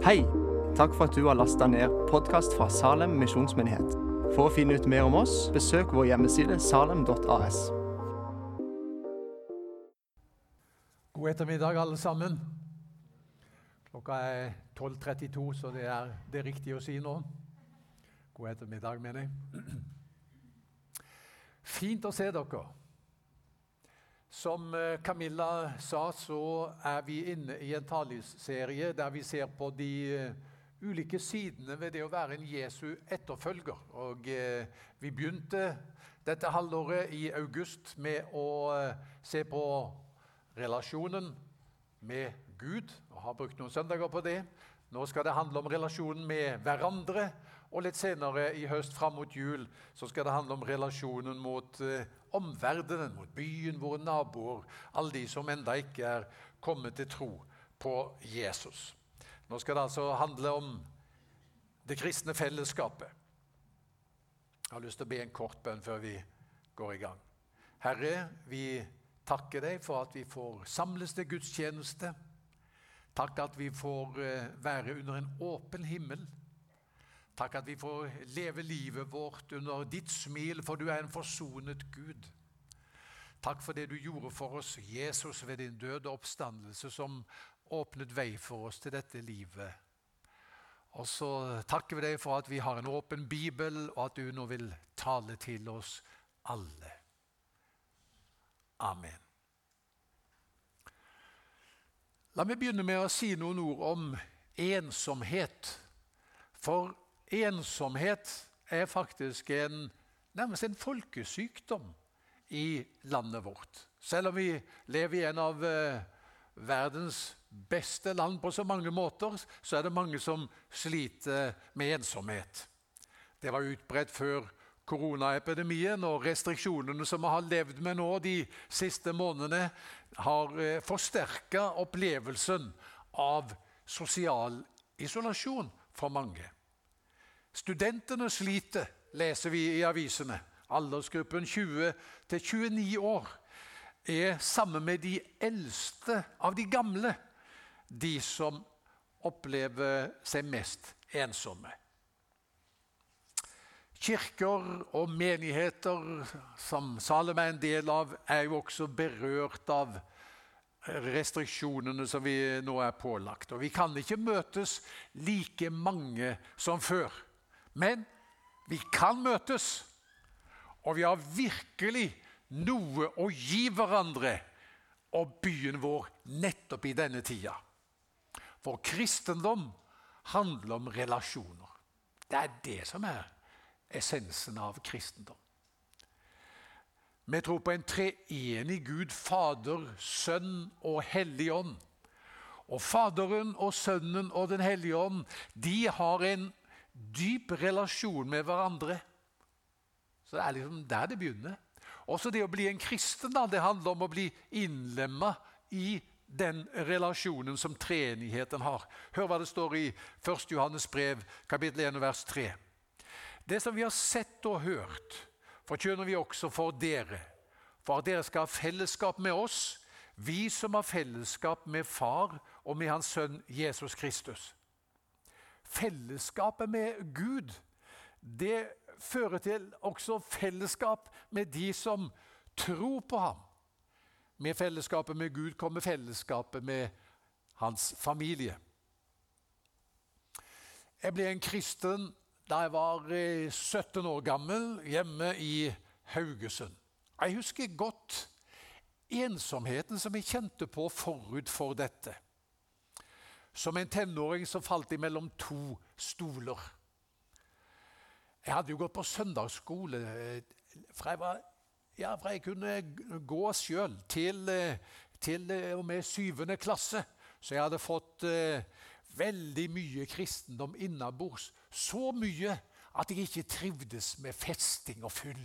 Hei! Takk for at du har lasta ned podkast fra Salem misjonsmyndighet. For å finne ut mer om oss, besøk vår hjemmeside salem.as. God ettermiddag, alle sammen. Klokka er 12.32, så det er det riktige å si nå. God ettermiddag, mener jeg. Fint å se dere. Som eh, Camilla sa, så er vi inne i en taleserie der vi ser på de eh, ulike sidene ved det å være en Jesu etterfølger. Og eh, Vi begynte dette halvåret i august med å se på relasjonen med Gud, og har brukt noen søndager på det. Nå skal det handle om relasjonen med hverandre. Og litt senere i høst, fram mot jul, så skal det handle om relasjonen mot omverdenen, mot byen, våre naboer, alle de som enda ikke er kommet til tro på Jesus. Nå skal det altså handle om det kristne fellesskapet. Jeg har lyst til å be en kort bønn før vi går i gang. Herre, vi takker deg for at vi får samles til gudstjeneste. Takk at vi får eh, være under en åpen himmel Takk at vi får leve livet vårt under ditt smil, for du er en forsonet Gud. Takk for det du gjorde for oss, Jesus, ved din døde oppstandelse, som åpnet vei for oss til dette livet. Og så takker vi deg for at vi har en åpen bibel, og at du nå vil tale til oss alle. Amen. La meg begynne med å si noen ord om ensomhet. For Ensomhet er faktisk en, nærmest en folkesykdom i landet vårt. Selv om vi lever i en av eh, verdens beste land på så mange måter, så er det mange som sliter med ensomhet. Det var utbredt før koronaepidemien, og restriksjonene som vi har levd med nå de siste månedene, har eh, forsterka opplevelsen av sosial isolasjon for mange. Studentene sliter, leser vi i avisene. Aldersgruppen 20 29 år er sammen med de eldste av de gamle de som opplever seg mest ensomme. Kirker og menigheter som Salem er en del av, er jo også berørt av restriksjonene som vi nå er pålagt. Og Vi kan ikke møtes like mange som før. Men vi kan møtes, og vi har virkelig noe å gi hverandre og byen vår nettopp i denne tida. For kristendom handler om relasjoner. Det er det som er essensen av kristendom. Vi tror på en treenig Gud, Fader, Sønn og Hellig Ånd. Og Faderen og Sønnen og Den hellige ånd de har en dyp relasjon med hverandre. Så Det er liksom der det begynner. Også det å bli en kristen da, det handler om å bli innlemma i den relasjonen som treenigheten har. Hør hva det står i 1. Johannes brev, kapittel 1, vers 3. Det som vi har sett og hørt, forkynner vi også for dere, for at dere skal ha fellesskap med oss, vi som har fellesskap med Far og med Hans Sønn Jesus Kristus fellesskapet med Gud, det fører til også fellesskap med de som tror på ham. Med fellesskapet med Gud kommer fellesskapet med hans familie. Jeg ble en kristen da jeg var 17 år gammel, hjemme i Haugesund. Jeg husker godt ensomheten som jeg kjente på forut for dette. Som en tenåring så falt jeg mellom to stoler. Jeg hadde jo gått på søndagsskole eh, fra jeg, var, ja, fra jeg kunne gå sjøl, til, eh, til eh, og med syvende klasse. Så jeg hadde fått eh, veldig mye kristendom innabords. Så mye at jeg ikke trivdes med festing og fyll.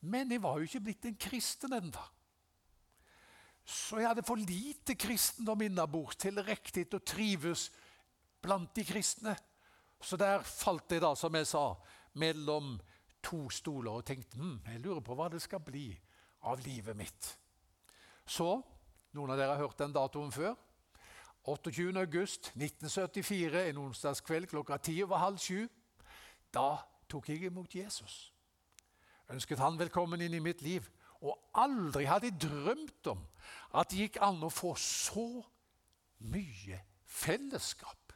Men jeg var jo ikke blitt en kristen ennå. Så jeg hadde for lite kristendom innabords til riktig å trives blant de kristne. Så der falt jeg, da, som jeg sa, mellom to stoler og tenkte hm, jeg lurer på hva det skal bli av livet mitt. Så Noen av dere har hørt den datoen før. 28. august 1974, en onsdagskveld klokka ti over halv sju. Da tok jeg imot Jesus. Ønsket han velkommen inn i mitt liv. Og aldri hadde jeg drømt om at det gikk an å få så mye fellesskap.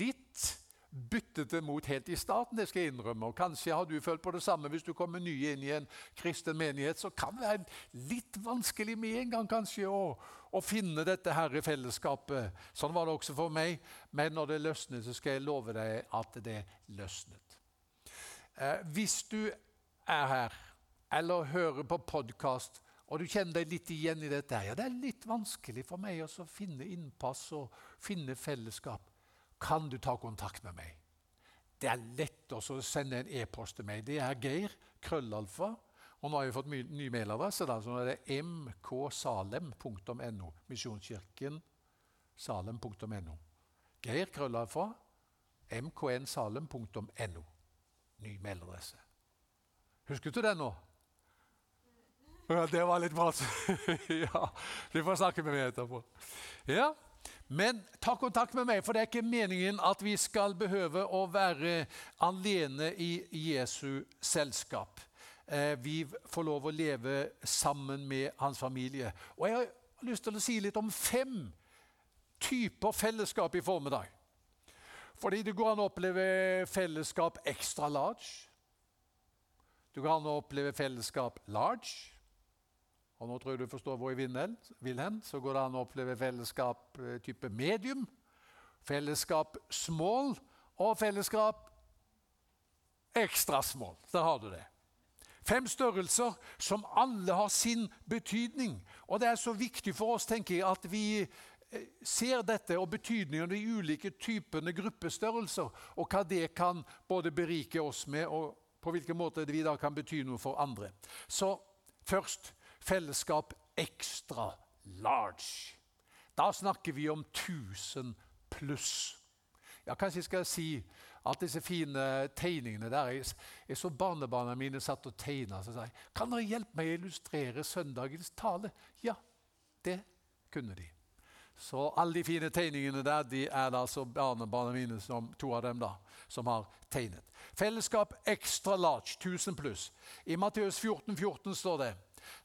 Litt byttete mot helt i starten, det skal jeg innrømme. og Kanskje har du følt på det samme hvis du kommer ny inn i en kristen menighet. Så kan det være litt vanskelig med en gang kanskje å, å finne dette her i fellesskapet. Sånn var det også for meg. Men når det løsnet, så skal jeg love deg at det løsnet. Eh, hvis du er her eller hører på podkast og du kjenner deg litt igjen i dette her, ja, det er litt vanskelig for meg å finne innpass og finne fellesskap kan du ta kontakt med meg. Det er lett å sende en e-post til meg. Det er Geir krøllalfa. Og nå har jeg fått ny mailadresse. Da, så er det mksalem.no. Misjonskirken salem.no. Geir krøllalfa mknsalem.no. Ny mailadresse. Husket du den nå? Ja, det var litt bra. ja, Vi får snakke med meg etterpå. Ja, men ta kontakt med meg, for det er ikke meningen at vi skal behøve å være alene i Jesu selskap. Eh, vi får lov å leve sammen med hans familie. Og Jeg har lyst til å si litt om fem typer fellesskap i formiddag. Fordi det går an å oppleve fellesskap extra large. Du kan oppleve fellesskap large. Og nå tror jeg du forstår hvor jeg vil hen. Så går det an å oppleve fellesskap eh, type medium, fellesskap small og fellesskap ekstra small. Der har du det. Fem størrelser som alle har sin betydning. Og det er så viktig for oss tenker jeg, at vi eh, ser dette og betydningen av de ulike typene gruppestørrelser, og hva det kan både berike oss med, og på hvilken måte vi da kan bety noe for andre. Så først fellesskap extra large. Da snakker vi om 1000 pluss. Ja, kanskje jeg si at disse fine tegningene der er, er så barnebarna mine satt og tegna. Så sa jeg kan dere hjelpe meg å illustrere søndagens tale. Ja, det kunne de. Så alle de fine tegningene der de er det altså barnebarna mine, som, to av dem, da, som har tegnet. Fellesskap extra large, 1000 pluss. I Matteus 14, 14 står det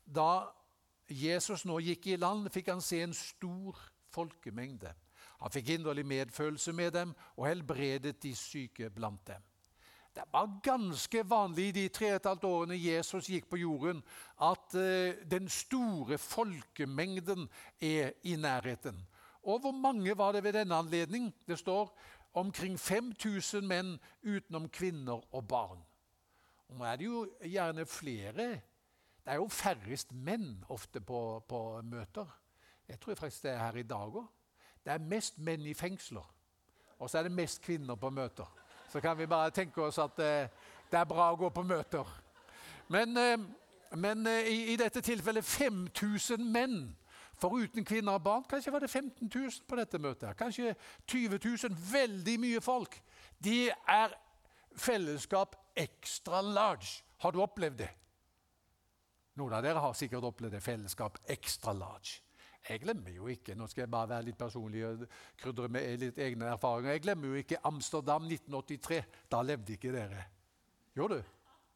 da Jesus nå gikk i land, fikk han se en stor folkemengde. Han fikk inderlig medfølelse med dem og helbredet de syke blant dem. Det var ganske vanlig i de tre og et halvt årene Jesus gikk på jorden, at uh, den store folkemengden er i nærheten. Og hvor mange var det ved denne anledning? Det står omkring 5000 menn utenom kvinner og barn. Og nå er det jo gjerne flere det er jo færrest menn ofte på, på møter. Jeg tror faktisk det er her i dag òg. Det er mest menn i fengsler, og så er det mest kvinner på møter. Så kan vi bare tenke oss at eh, det er bra å gå på møter. Men, eh, men eh, i, i, dette tilfellet 5000 menn, foruten kvinner og barn. Kanskje var det 15 000 på dette møtet. Kanskje 20 000. Veldig mye folk. De er fellesskap extra large. Har du opplevd det? Noen av dere har sikkert opplevd det fellesskap extra large. Jeg glemmer jo ikke nå skal jeg bare være litt personlig og krydre med litt egne erfaringer, jeg glemmer jo ikke Amsterdam 1983. Da levde ikke dere. Gjorde du?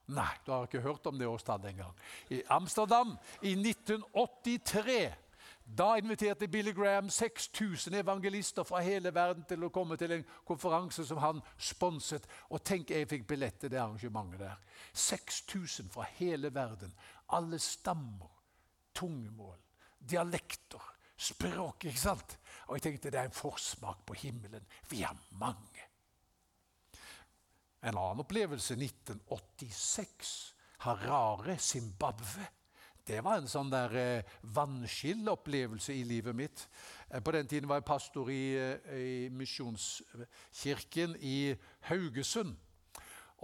Nei, du har ikke hørt om det årstallet engang. I Amsterdam i 1983 da inviterte Billy Graham 6000 evangelister fra hele verden til å komme til en konferanse som han sponset. Og tenk, jeg fikk billett til det arrangementet der. 6000 fra hele verden. Alle stammer, tungemål, dialekter, språk. ikke sant? Og jeg tenkte det er en forsmak på himmelen. Vi er mange. En annen opplevelse 1986. Harare, Zimbabwe. Det var en sånn der eh, vannskilleopplevelse i livet mitt. Eh, på den tiden var jeg pastor i, eh, i Misjonskirken i Haugesund.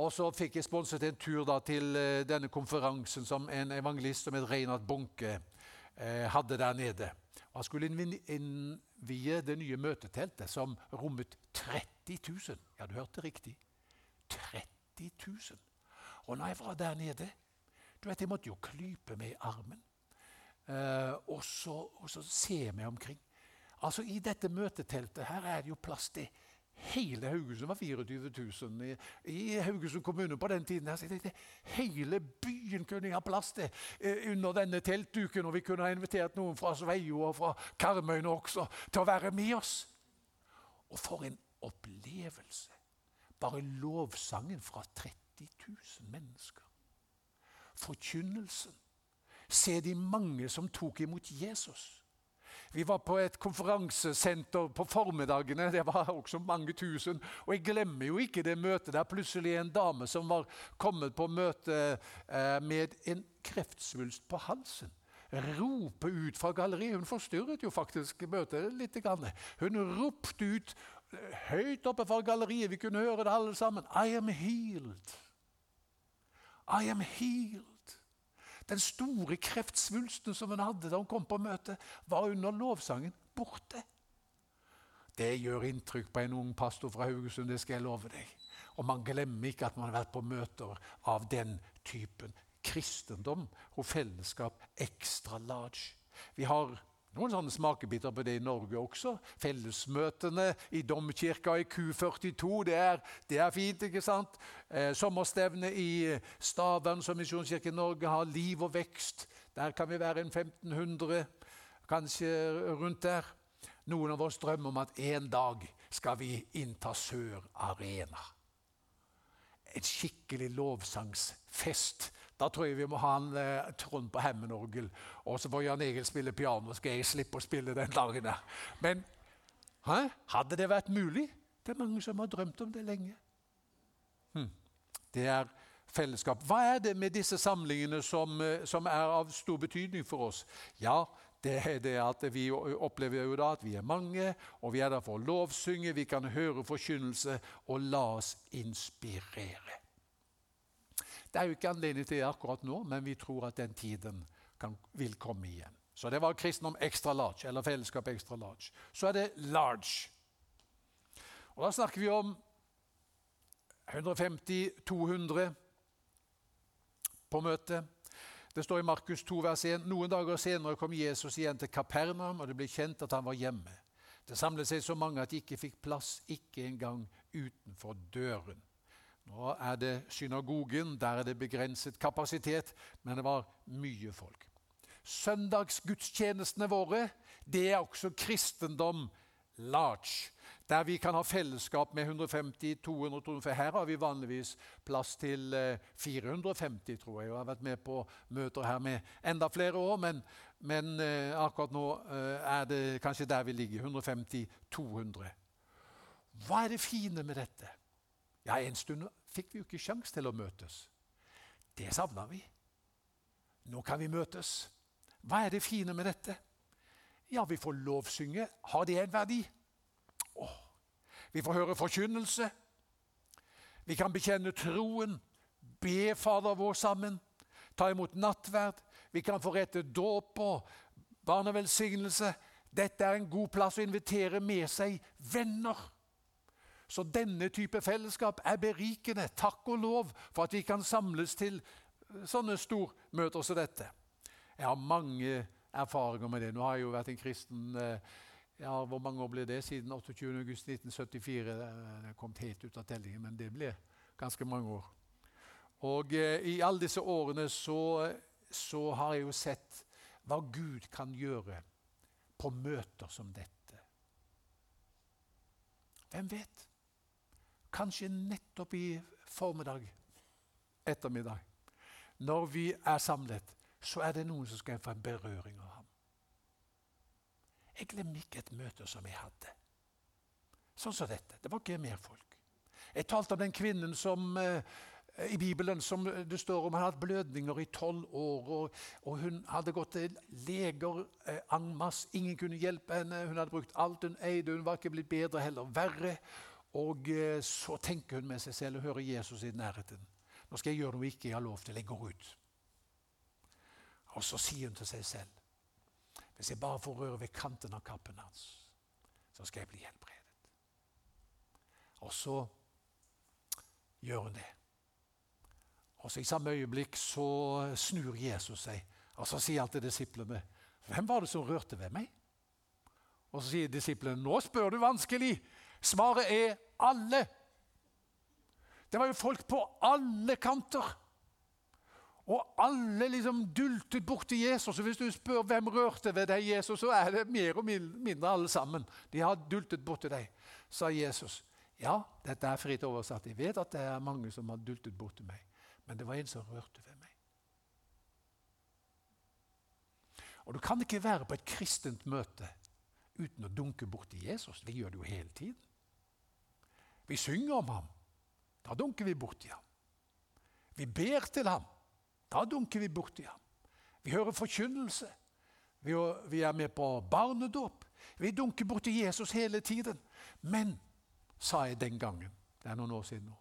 Og så fikk jeg sponset en tur da, til eh, denne konferansen som en evangelist som het Reinhard Bunke eh, hadde der nede. Og han skulle innvie det nye møteteltet, som rommet 30 000. Ja, du hørte riktig. 30 000. Og når jeg var der nede du vet, Jeg måtte jo klype meg i armen. Eh, og, så, og så se meg omkring. Altså I dette møteteltet her er det jo plass til hele Haugesund. var 24 000 i, i Haugesund kommune på den tiden. Jeg tenkte, Hele byen kunne jeg ha plass til eh, under denne teltduken. Og vi kunne ha invitert noen fra Sveio og fra Karmøyene også til å være med oss. Og for en opplevelse! Bare lovsangen fra 30 000 mennesker. Forkynnelsen. Se de mange som tok imot Jesus. Vi var på et konferansesenter på formiddagene. Det var også mange tusen. Og jeg glemmer jo ikke det møtet der plutselig en dame som var kommet på møte eh, med en kreftsvulst på halsen rope ut fra galleriet. Hun forstyrret jo faktisk møtet litt. Hun ropte ut eh, høyt oppe fra galleriet. Vi kunne høre det alle sammen. I am healed. I am healed. Den store kreftsvulsten som hun hadde da hun kom på møtet, var under lovsangen borte. Det gjør inntrykk på en ung pastor fra Haugesund, det skal jeg love deg. Og man glemmer ikke at man har vært på møter av den typen. Kristendom og fellesskap extra large. Vi har noen sånne smakebiter på det i Norge også. Fellesmøtene i domkirka i Q42, det er, det er fint, ikke sant? Eh, sommerstevne i Stavern, som Misjonskirken Norge har. Liv og vekst. Der kan vi være en 1500, kanskje rundt der. Noen av oss drømmer om at en dag skal vi innta Sør Arena. En skikkelig lovsangsfest da tror jeg vi må ha en eh, Trond på Hemmenorgel. Og så får Jan Egil spille piano, skal jeg slippe å spille den dagen. Men hæ? hadde det vært mulig? Det er mange som har drømt om det lenge. Hm. Det er fellesskap. Hva er det med disse samlingene som, eh, som er av stor betydning for oss? Ja, det er det at vi opplever jo da at vi er mange, og vi er der for å lovsynge, vi kan høre forkynnelse, og la oss inspirere. Det er jo ikke anledning til det akkurat nå, men vi tror at den tiden kan, vil komme igjen. Så det var kristendom extra large, eller fellesskap extra large. Så er det large. Og Da snakker vi om 150-200 på møtet. Det står i Markus 2, vers 1. Noen dager senere kom Jesus igjen til Kapernaum, og det ble kjent at han var hjemme. Det samlet seg så mange at de ikke fikk plass, ikke engang utenfor døren. Nå er det synagogen, der er det begrenset kapasitet, men det var mye folk. Søndagsgudstjenestene våre det er også kristendom large. Der vi kan ha fellesskap med 150 200 For her har vi vanligvis plass til 450, eh, tror jeg. Jeg har vært med på møter her med enda flere år, men, men eh, akkurat nå eh, er det kanskje der vi ligger. 150-200. Hva er det fine med dette? Ja, En stund fikk vi jo ikke sjanse til å møtes. Det savna vi. Nå kan vi møtes. Hva er det fine med dette? Ja, vi får lovsynge. Har det en verdi? Åh. Vi får høre forkynnelse. Vi kan bekjenne troen, be Fader vår sammen, ta imot nattverd. Vi kan få rette dåp og barnevelsignelse. Dette er en god plass å invitere med seg venner. Så denne type fellesskap er berikende. Takk og lov for at vi kan samles til sånne stormøter som dette. Jeg har mange erfaringer med det. Nå har jeg jo vært en kristen eh, ja, Hvor mange år ble det? Siden 28.8.1974. Det kommet helt ut av tellingen, men det ble ganske mange år. Og eh, I alle disse årene så, så har jeg jo sett hva Gud kan gjøre på møter som dette. Hvem vet? Kanskje nettopp i formiddag, ettermiddag. Når vi er samlet, så er det noen som skal få en berøring av ham. Jeg glemmer ikke et møte som jeg hadde. Sånn som dette. Det var ikke mer folk. Jeg talte om den kvinnen som eh, i Bibelen som det står om. Hun hadde blødninger i tolv år. Og, og, Hun hadde gått til leger eh, en masse. Ingen kunne hjelpe henne. Hun hadde brukt alt hun eide. Hun var ikke blitt bedre, heller verre. Og eh, så tenker hun med seg selv og hører Jesus i nærheten. Nå skal jeg gjøre noe ikke jeg har lov til. Jeg går ut. Og så sier hun til seg selv Hvis jeg bare får røre ved kanten av kappen hans, så skal jeg bli helbredet. Og så gjør hun det. Og så I samme øyeblikk så snur Jesus seg, og så sier han til disiplene Hvem var det som rørte ved meg? Og så sier disiplene nå spør du vanskelig. Svaret er alle. Det var jo folk på alle kanter. Og alle liksom dultet borti Jesus. Og Hvis du spør hvem rørte ved deg, Jesus, så er det mer og mindre alle sammen. De har dultet borti deg, sa Jesus. Ja, dette er fritt oversatt. Jeg vet at det er mange som har dultet borti meg. Men det var en som rørte ved meg. Og Du kan ikke være på et kristent møte uten å dunke borti Jesus. Vi gjør det jo hele tiden. Vi synger om ham. Da dunker vi borti ham. Vi ber til ham. Da dunker vi borti ham. Vi hører forkynnelse. Vi er med på barnedåp. Vi dunker borti Jesus hele tiden. Men, sa jeg den gangen Det er noen år siden nå.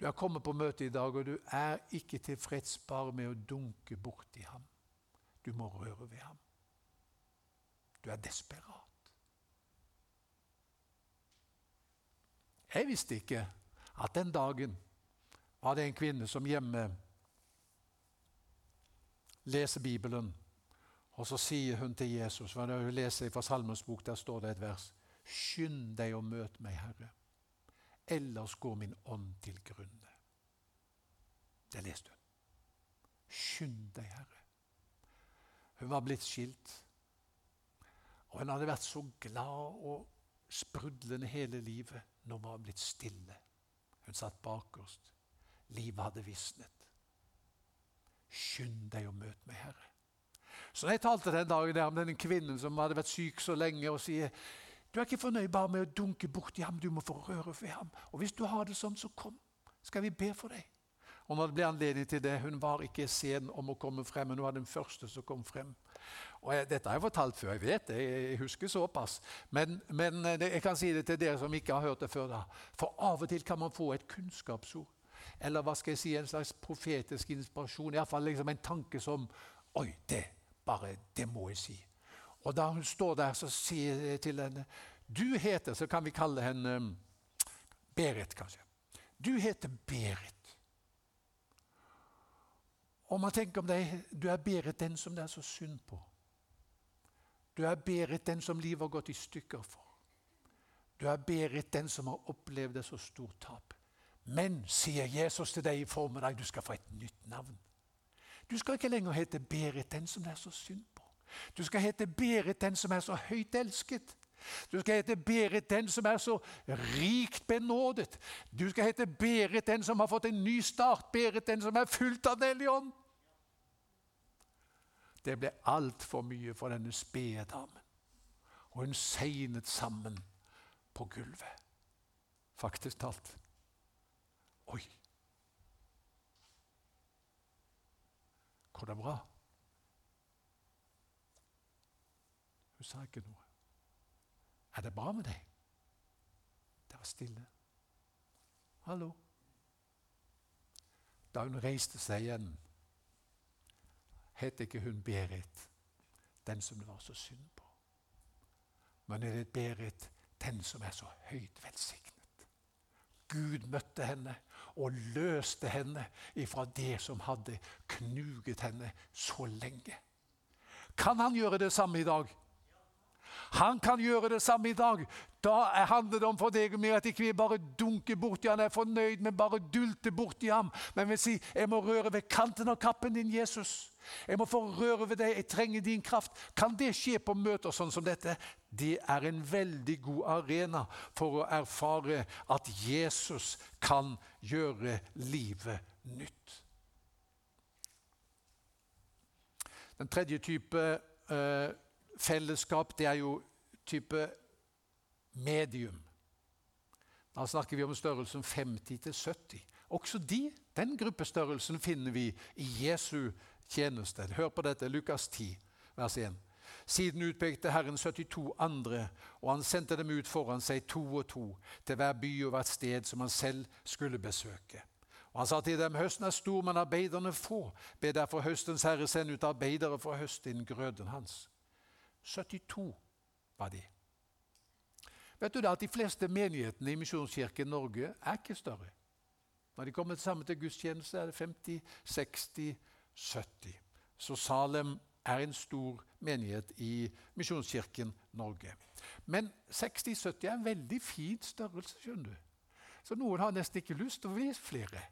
Du er kommet på møte i dag, og du er ikke tilfreds bare med å dunke borti ham. Du må røre ved ham. Du er desperat. Jeg visste ikke at den dagen var det en kvinne som hjemme leser Bibelen, og så sier hun til Jesus Når hun leser fra Salmens bok, der står det et vers Skynd deg å møte meg, Herre, ellers går min ånd til grunne. Det leste hun. Skynd deg, Herre. Hun var blitt skilt. Og hun hadde vært så glad og sprudlende hele livet. Nå var hun blitt stille. Hun satt bakerst. Livet hadde visnet. Skynd deg å møte meg, Herre. Så jeg talte den dagen der om denne kvinnen som hadde vært syk så lenge, og sier du er ikke fornøyd bare med å dunke borti ham, du må få røre ved ham. Og hvis du har det sånn, så kom. Skal vi be for deg? Og når det ble anledning til det, Hun var ikke sen om å komme frem, men hun var den første som kom frem. Og jeg, Dette har jeg fortalt før, jeg vet det, jeg husker såpass. Men, men jeg kan si det til dere som ikke har hørt det før. da. For av og til kan man få et kunnskapsord. Eller hva skal jeg si, en slags profetisk inspirasjon. Iallfall liksom en tanke som Oi, det bare, det må jeg si. Og da hun står der, så sier jeg til henne Du heter Så kan vi kalle henne um, Berit, kanskje. Du heter Berit. Og man tenker om deg Du er Berit den som det er så synd på. Du er Berit den som livet har gått i stykker for. Du er Berit den som har opplevd et så stort tap. Men, sier Jesus til deg i formiddag, du skal få et nytt navn. Du skal ikke lenger hete Berit, den som det er så synd på. Du skal hete Berit, den som er så høyt elsket. Du skal hete Berit, den som er så rikt benådet. Du skal hete Berit, den som har fått en ny start. Berit, den som er fullt av Den hellige ånd. Det ble altfor mye for denne spede damen. Og hun segnet sammen på gulvet. Faktisk talt. Oi! Går det bra? Hun sa ikke noe. Er det bra med deg? Det var stille. Hallo? Da hun reiste seg igjen, het ikke hun Berit, den som det var så synd på. Men er det Berit, den som er så høyt velsignet. Gud møtte henne og løste henne ifra det som hadde knuget henne så lenge. Kan han gjøre det samme i dag? Han kan gjøre det samme i dag. Da handler det om for deg og meg at ikke vi bare dunker borti han er fornøyd, men bare dulter borti ham. Men vi sier, jeg må røre ved kanten av kappen din, Jesus. Jeg må få røre ved deg. Jeg trenger din kraft. Kan det skje på møter sånn som dette? Det er en veldig god arena for å erfare at Jesus kan gjøre livet nytt. Den tredje type eh, fellesskap, det er jo type medium. Da snakker vi om størrelsen 50 70. Også de, den gruppestørrelsen finner vi i Jesu tjeneste. Hør på dette, Lukas 10, vers 1. Siden utpekte Herren 72 andre, og han sendte dem ut foran seg to og to, til hver by og hvert sted som han selv skulle besøke. Og Han sa til dem, høsten er stor, men arbeiderne få. Be derfor høstens herre sende ut arbeidere for å høste inn grøden hans. 72 var de. Vet du da at De fleste menighetene i Misjonskirken Norge er ikke større. Når de kommer sammen til gudstjeneste, er det 50, 60, 70. Så Salem er en stor menighet i Misjonskirken Norge. Men 60-70 er en veldig fin størrelse. skjønner du. Så noen har nesten ikke lyst til å bli flere.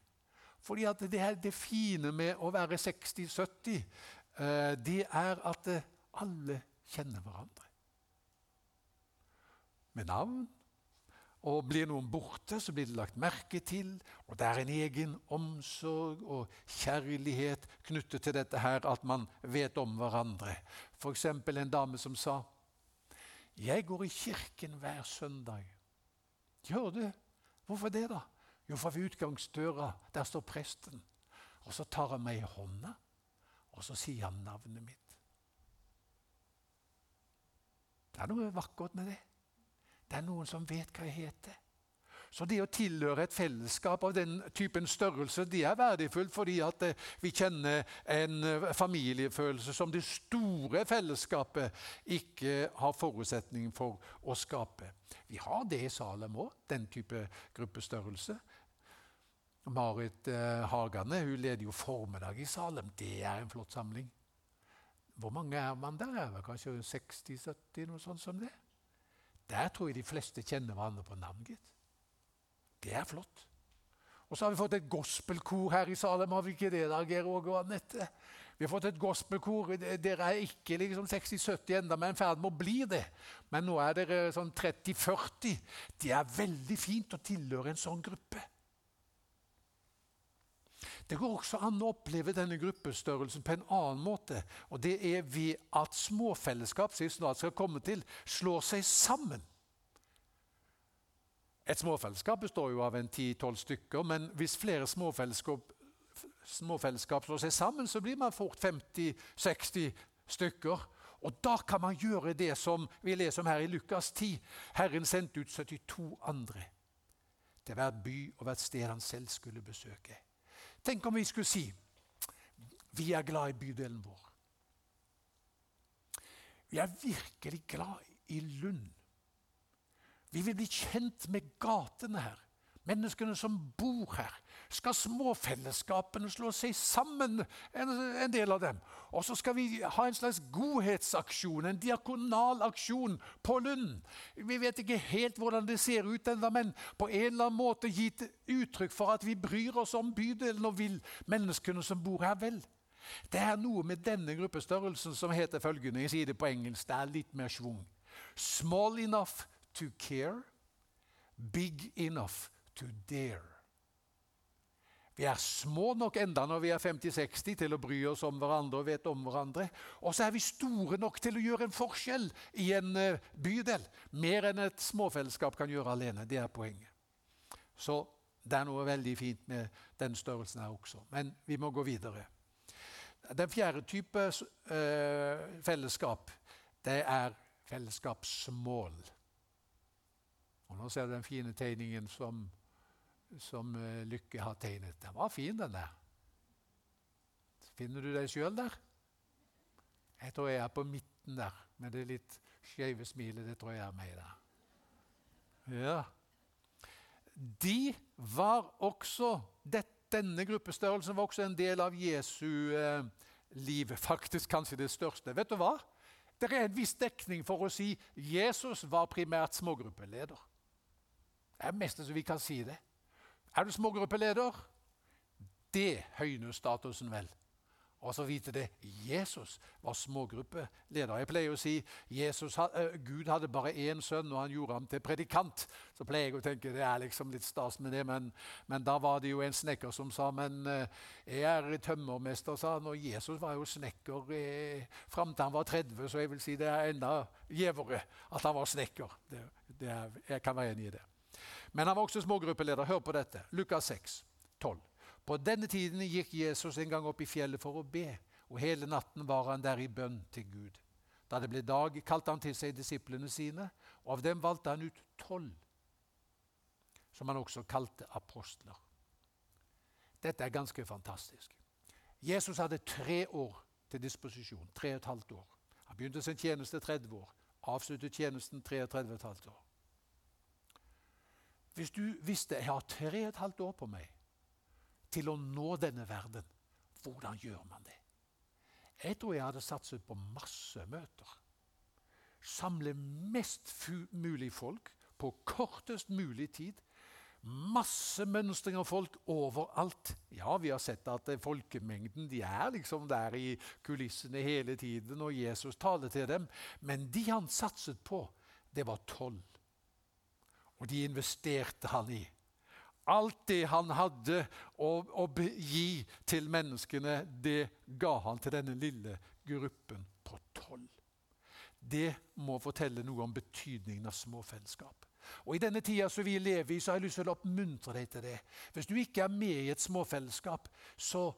Fordi det, det fine med å være 60-70, eh, det er at eh, alle kjenner hverandre. Med navn. Og blir noen borte, så blir det lagt merke til. Og det er en egen omsorg og kjærlighet knyttet til dette her, at man vet om hverandre. F.eks. en dame som sa 'Jeg går i kirken hver søndag'. Gjør du? Hvorfor det, da? Jo, for ved utgangsdøra der står presten. Og så tar han meg i hånda, og så sier han navnet mitt. Det er noe vakkert med det. Det er noen som vet hva jeg heter. Så det å tilhøre et fellesskap av den typen størrelse det er verdifullt fordi at eh, vi kjenner en eh, familiefølelse som det store fellesskapet ikke har forutsetning for å skape. Vi har det i Salem òg, den type gruppestørrelse. Marit eh, Hagane hun leder jo formiddag i Salem. Det er en flott samling. Hvor mange er man der? Er det kanskje 60-70, noe sånt som det? Der tror jeg de fleste kjenner hverandre på navn, gitt. Det er flott. Og så har vi fått et gospelkor her i Salem. Har vi ikke det, da, Geir Åge og Anette? Vi har fått et gospelkor. Dere er ikke liksom 60-70 enda, men i ferd med å bli det. Men nå er dere sånn 30-40. Det er veldig fint å tilhøre en sånn gruppe. Det går også an å oppleve denne gruppestørrelsen på en annen måte. og Det er ved at småfellesskap som vi snart skal komme til, slår seg sammen. Et småfellesskap består jo av en 10-12 stykker, men hvis flere småfellesskap, småfellesskap slår seg sammen, så blir man fort 50-60 stykker. Og da kan man gjøre det som vi leser om her i Lukas 10. Herren sendte ut 72 andre til hver by og hvert sted han selv skulle besøke. Tenk om vi skulle si vi er glad i bydelen vår. Vi er virkelig glad i Lund. Vi vil bli kjent med gatene her, menneskene som bor her. Skal småfellesskapene slå seg sammen, en, en del av dem? Og så skal vi ha en slags godhetsaksjon, en diakonal aksjon på Lund. Vi vet ikke helt hvordan det ser ut ennå, men på en eller annen måte gitt uttrykk for at vi bryr oss om bydelen og vil menneskene som bor her, vel. Det er noe med denne gruppestørrelsen som heter følgende, jeg sier det på engelsk, det er litt mer schwung. Small enough to care, big enough to dare. Vi er små nok enda når vi er 50-60 til å bry oss om hverandre og vet om hverandre. Og så er vi store nok til å gjøre en forskjell i en eh, bydel. Mer enn et småfellesskap kan gjøre alene. Det er poenget. Så det er noe veldig fint med den størrelsen her også. Men vi må gå videre. Den fjerde type uh, fellesskap, det er fellesskapsmål. Og Nå ser du den fine tegningen som, som uh, Lykke har tegnet. Den var fin, den der. Finner du deg sjøl der? Jeg tror jeg er på midten der, med det litt skeive smilet. Det tror jeg er meg der. Ja. De var også Denne gruppestørrelsen var også en del av Jesu eh, liv. Faktisk kanskje det største. Vet du hva? Det er en viss dekning for å si Jesus var primært smågruppeleder. Det er mest så vi kan si det. Er du smågruppeleder? Det høyner statusen vel. Og så vite det Jesus var smågruppeleder. Jeg pleier å si Jesus, uh, Gud hadde bare én sønn, og han gjorde ham til predikant. Så pleier jeg å tenke det er liksom litt stas med det, men, men da var det jo en snekker som sa men uh, jeg er tømmermester, sa han, og Jesus var jo snekker eh, fram til han var 30, så jeg vil si det er enda gjevere at han var snekker. Det, det er, jeg kan være enig i det. Men han var også smågruppeleder. Hør på dette. Lukas 6, 12. På denne tiden gikk Jesus en gang opp i fjellet for å be, og hele natten var han der i bønn til Gud. Da det ble dag, kalte han til seg disiplene sine, og av dem valgte han ut tolv, som han også kalte apostler. Dette er ganske fantastisk. Jesus hadde tre år til disposisjon. Tre og et halvt år. Han begynte sin tjeneste 30 år, avsluttet tjenesten 33 15 år. Hvis du visste jeg har tre og et halvt år på meg til å nå denne verden, hvordan gjør man det? Jeg tror jeg hadde satset på masse møter. Samle mest mulig folk på kortest mulig tid. Masse mønstring av folk overalt. Ja, vi har sett at folkemengden de er liksom der i kulissene hele tiden, og Jesus taler til dem. Men de han satset på, det var tolv. Og de investerte han i. Alt det han hadde å, å gi til menneskene, det ga han til denne lille gruppen på tolv. Det må fortelle noe om betydningen av småfellesskap. Og I denne tida som vi lever i, så har jeg lyst til å oppmuntre deg til det. Hvis du ikke er med i et småfellesskap, så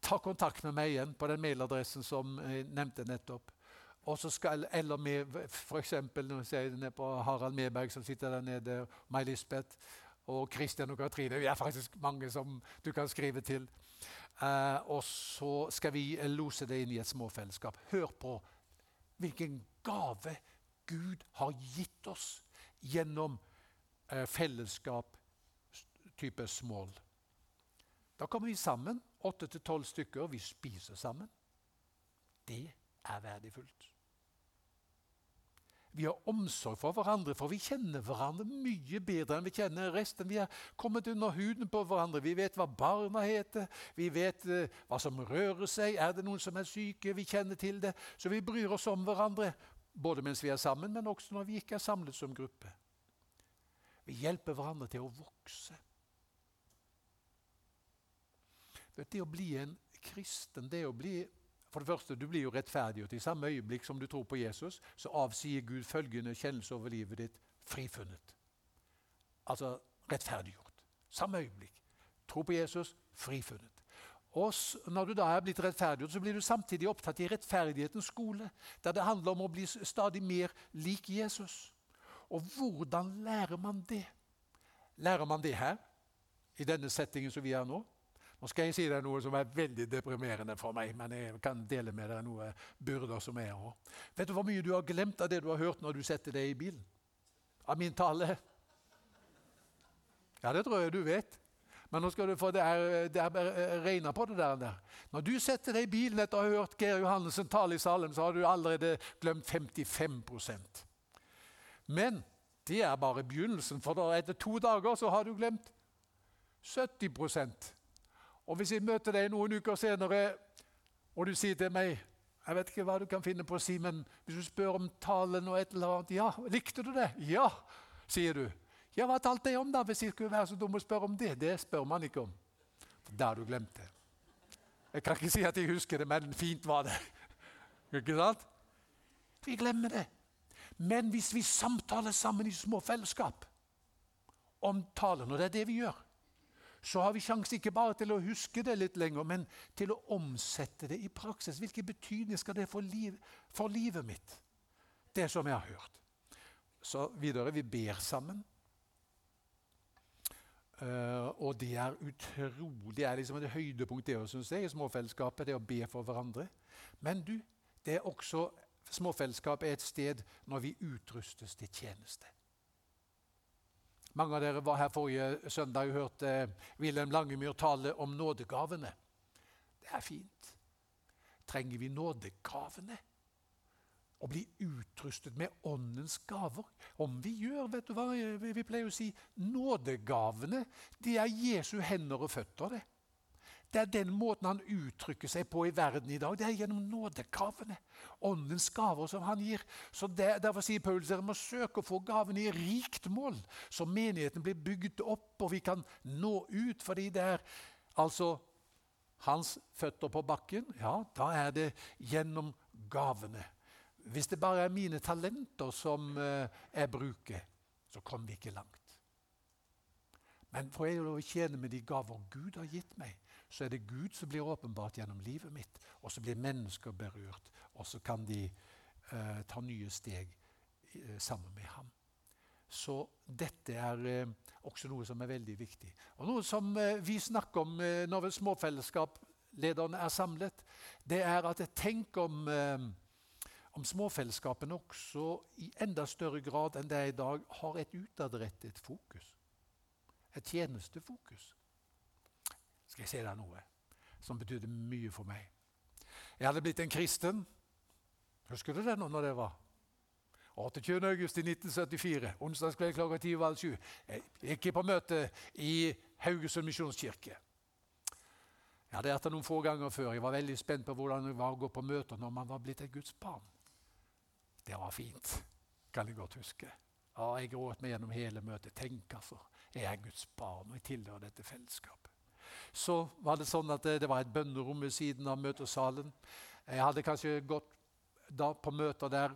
ta kontakt med meg igjen på den mailadressen som jeg nevnte nettopp. Og så skal, eller med på Harald Meberg, som sitter der nede, May-Lisbeth og Kristian og Katrine. Vi er faktisk mange som du kan skrive til. Uh, og så skal vi lose det inn i et småfellesskap. Hør på hvilken gave Gud har gitt oss gjennom uh, fellesskap type small. Da kommer vi sammen, åtte til tolv stykker. Vi spiser sammen. Det er verdifullt. Vi har omsorg for hverandre, for vi kjenner hverandre mye bedre enn vi kjenner resten. Vi har kommet under huden på hverandre. Vi vet hva barna heter, vi vet uh, hva som rører seg. Er det noen som er syke? Vi kjenner til det. Så vi bryr oss om hverandre, både mens vi er sammen, men også når vi ikke er samlet som gruppe. Vi hjelper hverandre til å vokse. Det å bli en kristen, det å bli for det første, Du blir jo rettferdiggjort. I samme øyeblikk som du tror på Jesus, så avsier Gud følgende kjennelse over livet ditt frifunnet. Altså rettferdiggjort. Samme øyeblikk. Tro på Jesus, frifunnet. Og Når du da er blitt rettferdiggjort, så blir du samtidig opptatt i rettferdighetens skole, der det handler om å bli stadig mer lik Jesus. Og hvordan lærer man det? Lærer man det her, i denne settingen som vi er nå? Nå skal jeg si deg noe som er veldig deprimerende for meg, men jeg kan dele med deg noen byrder som er her. Vet du hvor mye du har glemt av det du har hørt når du setter deg i bilen? Av min tale? Ja, det tror jeg du vet. Men nå skal du få det er, det er regna på det der. Når du setter deg i bilen etter å ha hørt Geir Johannessen tale i Salem, så har du allerede glemt 55% Men det er bare begynnelsen, for etter to dager så har du glemt 70 og Hvis jeg møter deg noen uker senere, og du sier til meg jeg vet ikke hva du kan finne på å si, men hvis du spør om talen og et eller annet Ja, likte du det? Ja, sier du. Ja, hva talte jeg om, da, hvis jeg skulle være så dum å spørre om det? Det spør man ikke om. For da har du glemt det. Jeg kan ikke si at jeg husker det, men fint var det. Ikke sant? Vi glemmer det. Men hvis vi samtaler sammen i små fellesskap om talen, og det er det vi gjør så har vi sjanse ikke bare til å huske det litt lenger, men til å omsette det i praksis. Hvilken betydning skal det få liv, for livet mitt? Det som jeg har hørt. Så videre vi ber sammen. Uh, og det er utrolig Det er liksom et høydepunkt det synes jeg, i småfellesskapet, det å be for hverandre. Men du, det er også småfellesskapet er et sted når vi utrustes til tjeneste. Mange av dere var her forrige søndag og hørte Wilhelm Langemyr tale om nådegavene. Det er fint. Trenger vi nådegavene? Å bli utrustet med åndens gaver? Om vi gjør, vet du hva vi pleier å si, nådegavene, det er Jesu hender og føtter. det. Det er den måten han uttrykker seg på i verden i dag. Det er gjennom nådegavene. Åndens gaver som han gir. Så det, Derfor sier Paulus dere må søke å få gavene i rikt mål, så menigheten blir bygd opp og vi kan nå ut. Fordi det er altså hans føtter på bakken. Ja, da er det gjennom gavene. Hvis det bare er mine talenter som uh, jeg bruker, så kommer vi ikke langt. Men får jeg lov å tjene med de gaver Gud har gitt meg, så er det Gud som blir åpenbart gjennom livet mitt. Og så blir mennesker berørt, og så kan de eh, ta nye steg eh, sammen med ham. Så dette er eh, også noe som er veldig viktig. Og Noe som vi snakker om når småfellesskaplederne er samlet, det er at jeg tenker om, om småfellesskapene også i enda større grad enn det er i dag har et utadrettet fokus. Et tjenestefokus skal jeg si deg noe som betydde mye for meg. Jeg hadde blitt en kristen. Husker du det nå når det var? 28. august i 1974, onsdagskveld klokka ti over halv sju. Jeg gikk på møte i Haugesund misjonskirke. Jeg hadde vært der noen få ganger før. Jeg var veldig spent på hvordan det var å gå på møter når man var blitt et Guds barn. Det var fint, kan jeg godt huske. Ja, jeg gråt meg gjennom hele møtet. Tenk, altså. Jeg er Guds barn, og jeg tilhører dette fellesskapet. Så var det sånn at det, det var et bønnerom ved siden av møtesalen. Jeg hadde kanskje gått da på møter der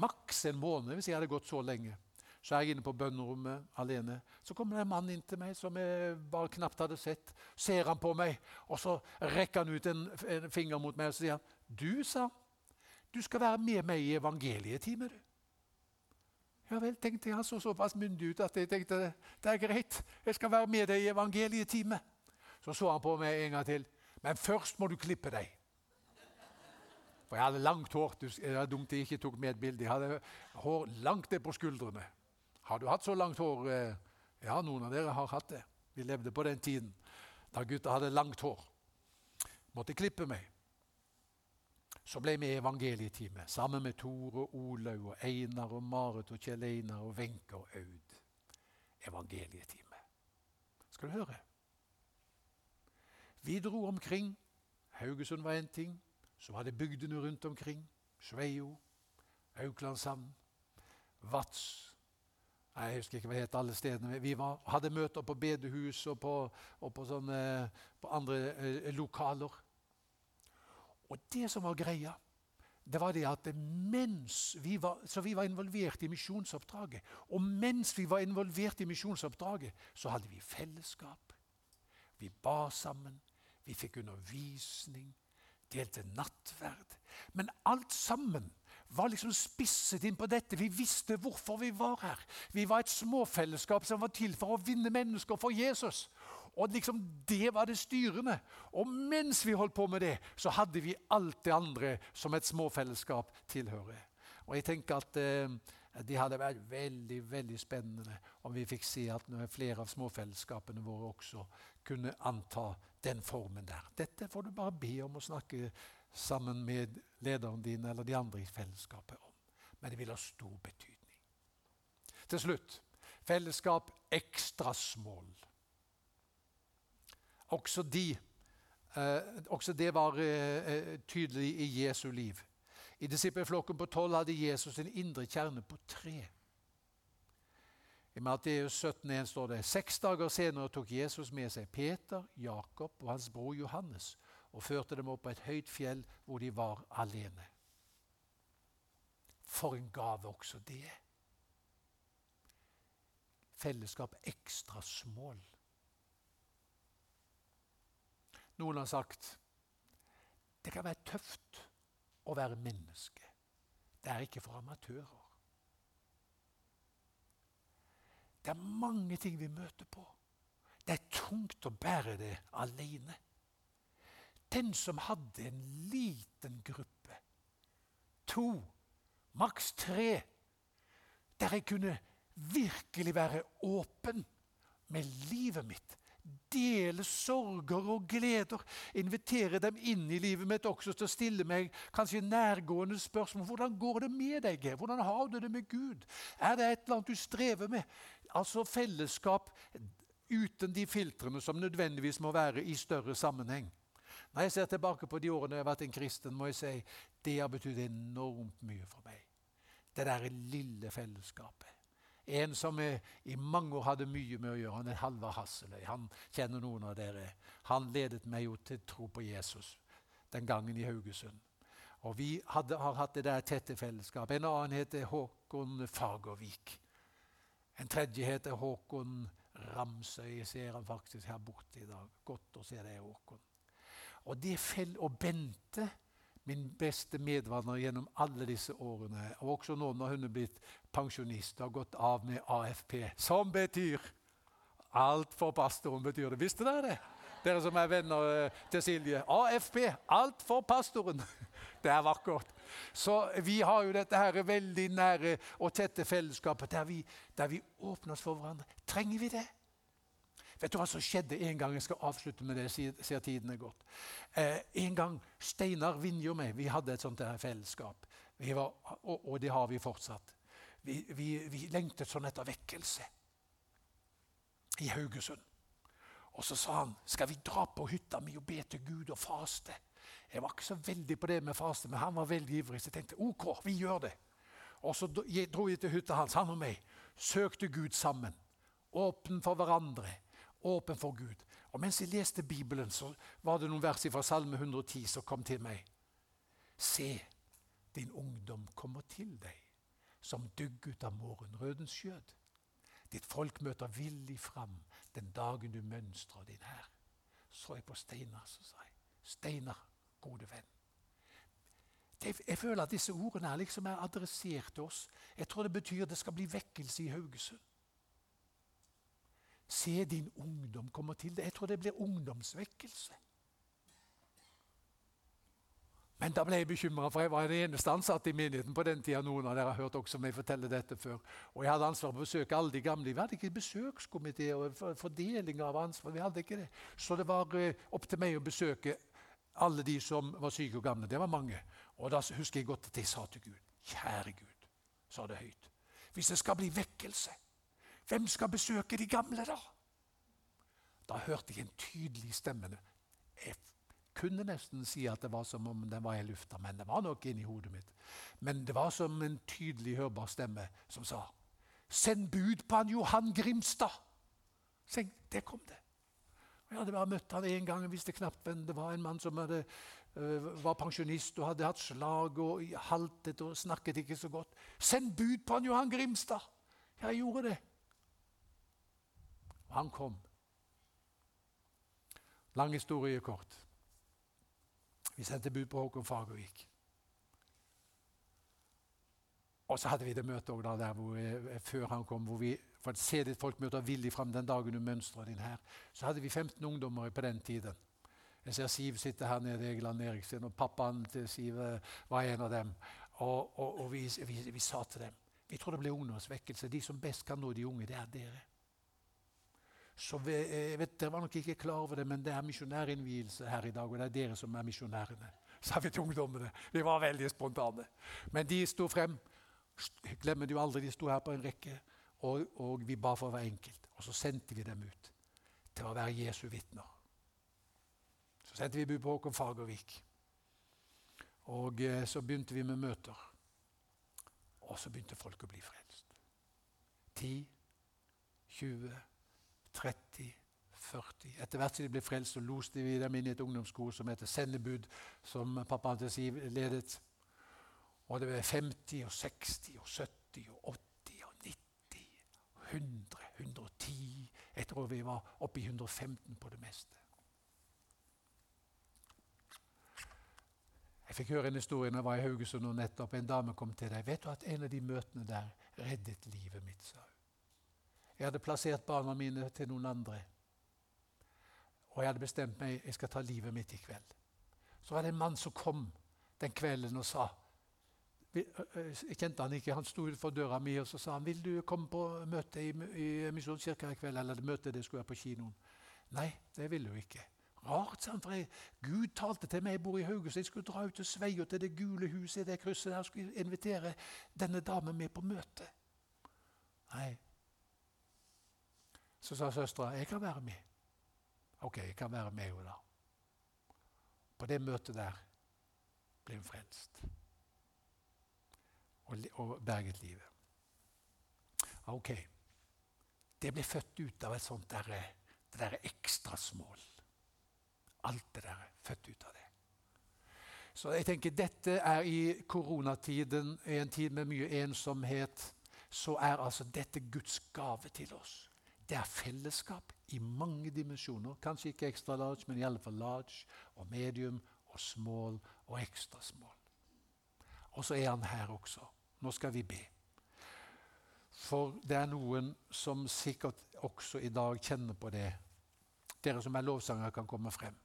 maks en måned, hvis jeg hadde gått så lenge. Så er jeg inne på bønnerommet alene. Så kommer det en mann inn til meg som jeg bare knapt hadde sett. Ser han på meg, og så rekker han ut en, en finger mot meg og så sier han, 'Du, sa du skal være med meg i evangelietime.' Ja vel, tenkte jeg. Han så såpass myndig ut at jeg tenkte det er greit. Jeg skal være med deg i evangelietime. Så så han på meg en gang til. Men først må du klippe deg. For jeg hadde langt hår. Det er dumt jeg ikke tok med et bilde. Jeg hadde hår langt ned på skuldrene. Har du hatt så langt hår? Eh, ja, noen av dere har hatt det. Vi levde på den tiden da gutta hadde langt hår. Måtte klippe meg. Så ble vi evangelietime sammen med Tore og Olaug og Einar og Marit og Kjell Einar og Wenche og Aud. Evangelietime. Skal du høre? Vi dro omkring. Haugesund var én ting. Så var det bygdene rundt omkring. Sveio, Auklandshamn, Vats, jeg husker ikke hva det het alle stedene. Vi var, hadde møter på bedehus og på, og på, sånne, på andre eh, lokaler. Og det som var greia, det var det at mens vi var, så vi var involvert i misjonsoppdraget, og mens vi var involvert i misjonsoppdraget, så hadde vi fellesskap. Vi ba sammen, vi fikk undervisning, delte nattverd. Men alt sammen var liksom spisset inn på dette. Vi visste hvorfor vi var her. Vi var et småfellesskap som var til for å vinne mennesker for Jesus. Og liksom Det var det styrende. Og mens vi holdt på med det, så hadde vi alt det andre som et småfellesskap tilhører. Og jeg tenker at eh, Det hadde vært veldig veldig spennende om vi fikk se at flere av småfellesskapene våre også kunne anta den formen der. Dette får du bare be om å snakke sammen med lederen din eller de andre i fellesskapet om. Men det vil ha stor betydning. Til slutt fellesskap ekstrasmål. Også, de, eh, også det var eh, eh, tydelig i Jesu liv. I disippelflokken på tolv hadde Jesus en indre kjerne på tre. I Matteus 17,1 står det seks dager senere tok Jesus med seg Peter, Jakob og hans bror Johannes og førte dem opp på et høyt fjell hvor de var alene. For en gave også det er. Fellesskap ekstra smål. Noen har sagt det kan være tøft å være menneske. Det er ikke for amatører. Det er mange ting vi møter på. Det er tungt å bære det alene. Den som hadde en liten gruppe, to, maks tre, der jeg kunne virkelig være åpen med livet mitt, dele sorger og gleder, invitere dem inn i livet mitt også til å stille meg kanskje nærgående spørsmål. Hvordan går det med deg? Hvordan har du det med Gud? Er det et eller annet du strever med? Altså fellesskap uten de filtrene som nødvendigvis må være i større sammenheng. Når jeg ser tilbake på de årene jeg har vært en kristen, må jeg si det har betydd enormt mye for meg. Det der lille fellesskapet. En som i mange år hadde mye med å gjøre, han er Halvard Hasseløy. Han kjenner noen av dere. Han ledet meg jo til tro på Jesus den gangen i Haugesund. Og Vi hadde, har hatt det der tette fellesskapet. En annen heter Håkon Fagervik. En tredje heter Håkon Ramsøy. Jeg ser han faktisk her borte i dag. Godt å se deg, Håkon. Og, det fell, og Bente, min beste medvandrer gjennom alle disse årene, og også nå når hun er blitt pensjonist og har gått av med AFP, som betyr alt for pastoren, betyr det. Visste dere det? Dere som er venner eh, til Silje. AFP, alt for pastoren. Det er vakkert. Så vi har jo dette her veldig nære og tette fellesskapet der vi, der vi åpner oss for hverandre. Trenger vi det? Vet du hva som skjedde en gang? Jeg skal avslutte med det, ser tiden er gått. Eh, en gang Steinar Vinje og meg vi hadde et sånt der fellesskap. Var, og, og, det har vi fortsatt. Vi, vi, vi lengtet sånn etter vekkelse i Haugesund. Og så sa han skal vi dra på hytta mi og be til Gud og faste. Jeg var ikke så veldig på det med faste, men han var veldig ivrig. Så jeg tenkte OK, vi gjør det. Og så dro vi til hytta hans, han og meg. Søkte Gud sammen. Åpen for hverandre. Åpen for Gud. Og mens jeg leste Bibelen, så var det noen vers fra Salme 110 som kom til meg. Se, din ungdom kommer til deg som dugg ut av morgenrødens skjød. Ditt folk møter villig fram den dagen du mønstrer din hær. Så jeg på Steinar, så sa jeg, Steinar, gode venn. Jeg føler at disse ordene liksom er adressert til oss. Jeg tror det betyr det skal bli vekkelse i Haugesund. Se din ungdom komme til deg. Jeg tror det blir ungdomsvekkelse. Men da ble jeg bekymra, for jeg var den eneste ansatte i menigheten på den tida. Noen av dere har hørt også meg fortelle dette før. Og jeg hadde ansvar for å besøke alle de gamle. Vi hadde ikke besøkskomité og fordeling av ansvar. vi hadde ikke det. Så det var eh, opp til meg å besøke alle de som var syke og gamle. Det var mange. Og da husker jeg godt at jeg sa til Gud Kjære Gud, sa det høyt. Hvis det skal bli vekkelse, hvem skal besøke de gamle da? Da hørte jeg en tydelig stemme. Jeg kunne nesten si at det var som om den var i lufta, men det var nok inni hodet mitt. Men det var som en tydelig hørbar stemme som sa Send bud på han Johan Grimstad! Så det kom det. Jeg hadde bare møtt han én gang jeg visste knapt hvem det var. En mann som hadde, uh, var pensjonist og hadde hatt slag og haltet og snakket ikke så godt. Send bud på han Johan Grimstad! Jeg gjorde det. Og han kom. Lang historie kort. Vi sendte bud på Håkon Fagervik. Og så hadde vi det møtet også der hvor, eh, før han kom, hvor vi for å se ditt folk møter villig fram den dagen du mønstrer din her. Så hadde vi 15 ungdommer på den tiden. Jeg ser Siv sitte her nede, Egeland Eriksen, og pappaen til Siv eh, var en av dem. Og, og, og vi, vi, vi, sa til dem vi tror det blir ungdomsvekkelse. De som best kan nå de unge, det er dere. Så vi, jeg vet, Dere var nok ikke klar over det, men det er misjonærinnvielse her i dag. Og det er dere som er misjonærene, sa vi til ungdommene. Vi var veldig spontane. Men de sto frem. Glemmer du aldri, de sto her på en rekke. Og, og vi ba for hver enkelt. Og så sendte vi dem ut til å være Jesu vitner. Så sendte vi bud på Håkon Fagervik. Og eh, så begynte vi med møter. Og så begynte folk å bli frelst. 10, 20, 30, 40. Etter hvert som de ble frelst, så loste vi dem inn i et ungdomskor som heter Sendebud, som pappa Siv ledet. Og det ble 50 og 60 og 70 og 80 og 90, 100, 110 Jeg tror vi var oppe i 115 på det meste. Jeg fikk høre en historie når jeg var i Haugesund og nettopp. En dame kom til deg. Vet du at en av de møtene der reddet livet mitt, sa hun. Jeg hadde plassert barna mine til noen andre. Og jeg hadde bestemt meg jeg skal ta livet mitt i kveld. Så var det en mann som kom den kvelden og sa Jeg kjente han ikke. Han sto utenfor døra mi og så sa han, 'Vil du komme på møte i, i Misjonskirka i kveld?' Eller det møtet det skulle være på kinoen. Nei, det ville hun ikke. Rart, sa han, for jeg, Gud talte til meg, jeg bor i Haugesund, jeg skulle dra ut til Sveio, til det gule huset i det krysset der, og skulle invitere denne damen med på møte. Nei, så sa søstera jeg kan være med. Ok, jeg kan være med henne da. På det møtet der ble hun frelst og, og berget livet. Ok. Det ble født ut av et sånt der, det derre ekstrasmål. Alt det der er født ut av det. Så jeg tenker dette er i koronatiden, i en tid med mye ensomhet, så er altså dette Guds gave til oss. Det er fellesskap i mange dimensjoner. Kanskje ikke extra large, men i alle fall large og medium og small og extra small. Og så er han her også. Nå skal vi be. For det er noen som sikkert også i dag kjenner på det. Dere som er lovsangere, kan komme frem.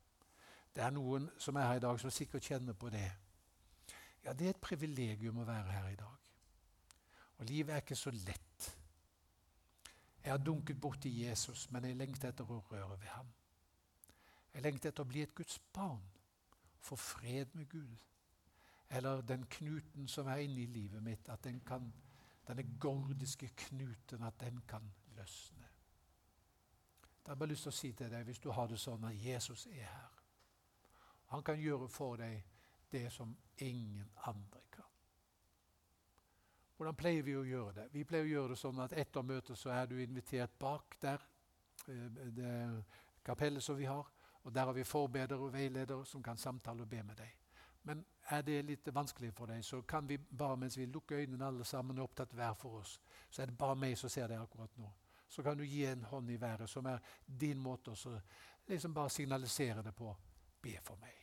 Det er noen som er her i dag, som sikkert kjenner på det. Ja, det er et privilegium å være her i dag. Og livet er ikke så lett. Jeg har dunket borti Jesus, men jeg lengter etter å røre ved ham. Jeg lengter etter å bli et Guds barn, få fred med Gud. Eller den knuten som er inni livet mitt, at den kan, denne gordiske knuten, at den kan løsne. Da har jeg bare lyst til å si til deg, hvis du har det sånn at Jesus er her Han kan gjøre for deg det som ingen andre kan. Hvordan pleier vi å gjøre det? Vi pleier å gjøre det sånn at etter møtet så er du invitert bak der, eh, det kapellet som vi har. Og Der har vi forbedere og veiledere som kan samtale og be med deg. Men er det litt vanskelig for deg, så kan vi bare mens vi lukker øynene alle sammen, og opptatt hver for oss, så er det bare meg som ser deg akkurat nå. Så kan du gi en hånd i været, som er din måte å liksom bare signalisere det på. Be for meg.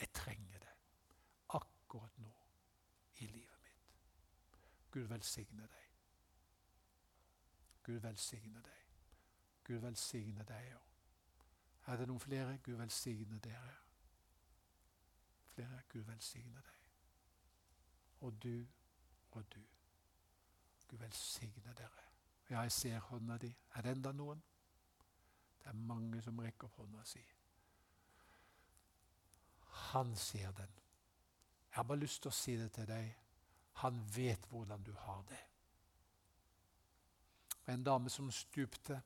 Jeg trenger det akkurat nå i livet mitt. Gud velsigne deg. Gud velsigne deg. Gud velsigne deg òg. Er det noen flere? Gud velsigne dere. Flere? Gud velsigne deg. Og du og du. Gud velsigne dere. Ja, jeg ser hånda di. Er det enda noen? Det er mange som rekker opp hånda si. Han ser den. Jeg har bare lyst til å si det til deg. Han vet hvordan du har det. En dame som stupte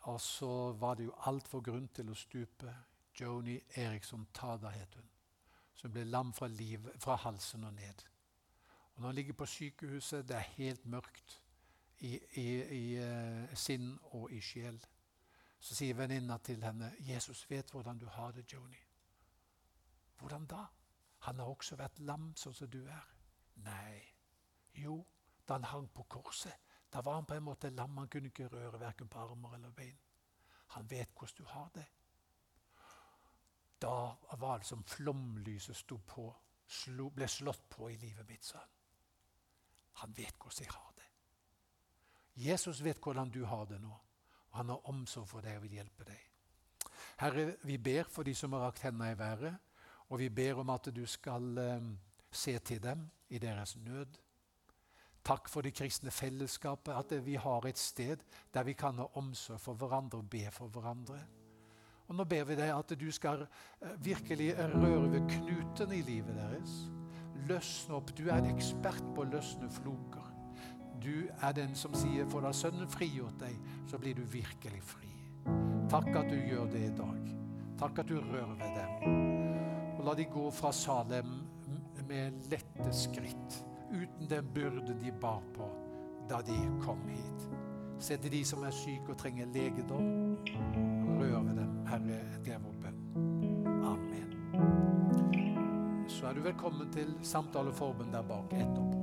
og så var det jo altfor grunn til å stupe. Joni Eriksson Tada het hun. Som ble lam fra, liv, fra halsen og ned. Og når han ligger på sykehuset, det er helt mørkt i, i, i uh, sinn og i sjel, så sier venninna til henne 'Jesus vet hvordan du har det, Joni.' 'Hvordan da?' 'Han har også vært lam, sånn som du er.' Nei. Jo, da han hang på korset. Da var han på en måte lam. Han kunne ikke røre verken på armer eller bein. Han vet hvordan du har det. Da var det som flomlyset på, slo, ble slått på i livet mitt, sa han. Han vet hvordan jeg har det. Jesus vet hvordan du har det nå, og han har omsorg for deg og vil hjelpe deg. Herre, vi ber for de som har rakt hendene i været, og vi ber om at du skal um, se til dem i deres nød. Takk for det kristne fellesskapet, at vi har et sted der vi kan ha omsorg for hverandre og be for hverandre. Og Nå ber vi deg at du skal eh, virkelig røre ved knuten i livet deres. Løsne opp. Du er en ekspert på å løsne floker. Du er den som sier 'for da Sønnen frigjort deg, så blir du virkelig fri'. Takk at du gjør det i dag. Takk at du rører ved dem. Og la de gå fra Salem med lette skritt uten den byrde de bar på da de kom hit. Se til de som er syke og trenger legedom. Røre dem, Herre, det er vår bønn. Amen. Så er du velkommen til samtaleformen der bak etterpå.